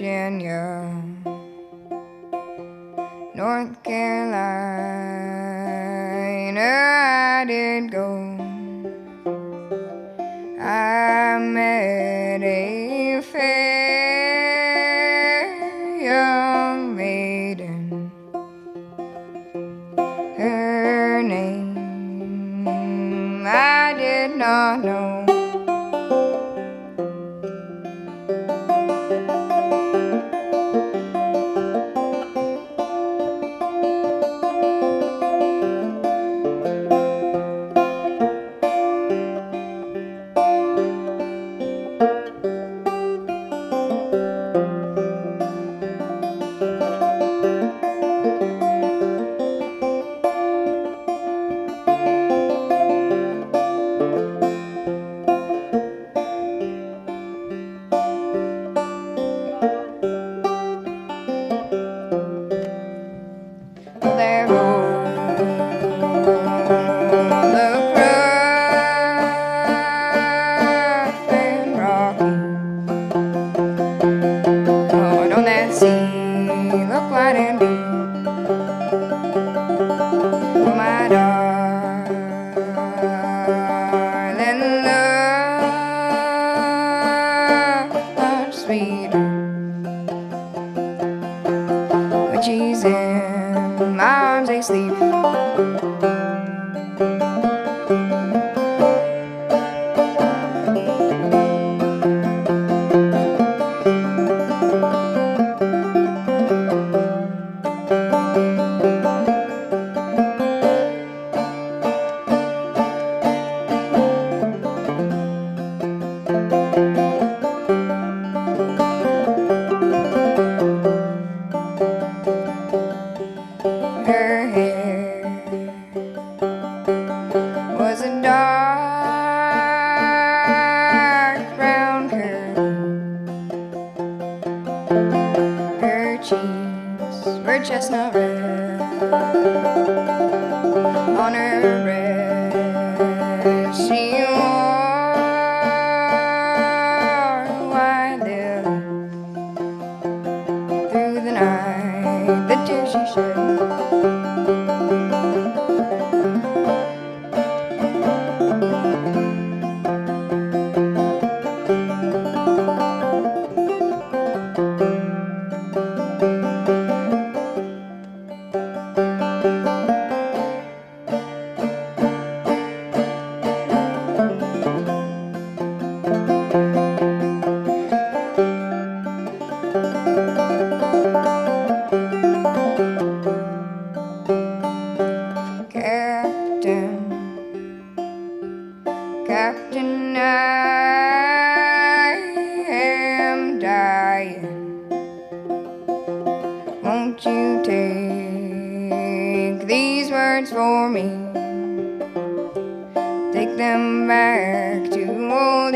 Virginia, North Carolina, I did go. I met a fair young Her cheeks were chestnut red. On her breast, she wore a white lily. Through the night, Take them back to old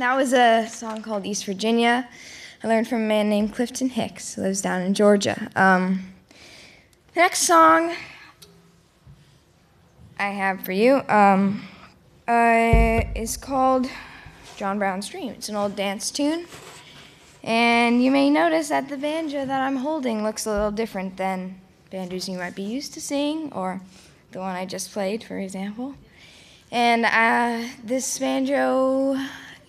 that was a song called East Virginia. I learned from a man named Clifton Hicks, who lives down in Georgia. Um, the next song I have for you um, uh, is called John Brown's Dream. It's an old dance tune. And you may notice that the banjo that I'm holding looks a little different than banjos you might be used to seeing, or the one I just played, for example. And uh, this banjo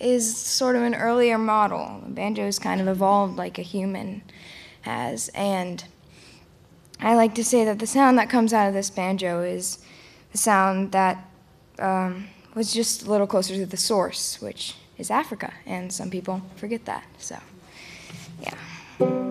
is sort of an earlier model. Banjo's kind of evolved like a human has. And I like to say that the sound that comes out of this banjo is the sound that um, was just a little closer to the source, which is Africa. And some people forget that. So, yeah.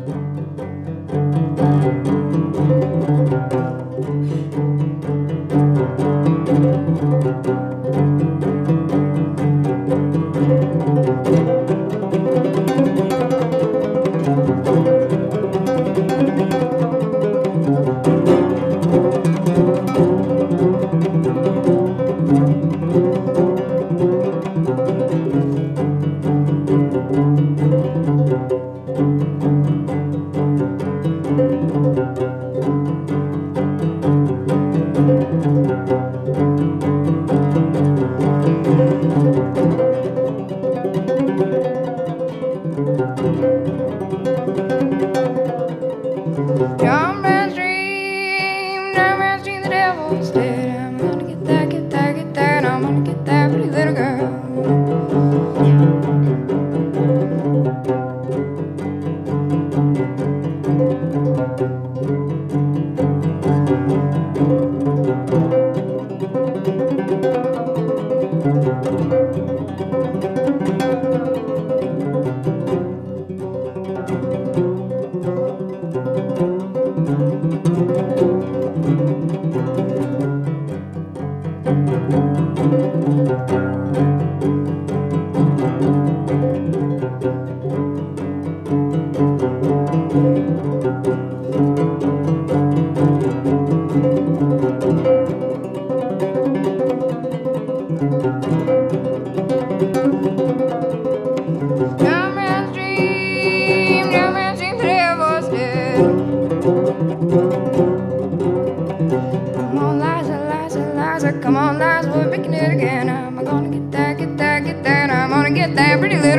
Come and dream, never dream the devil's dead.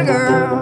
girl.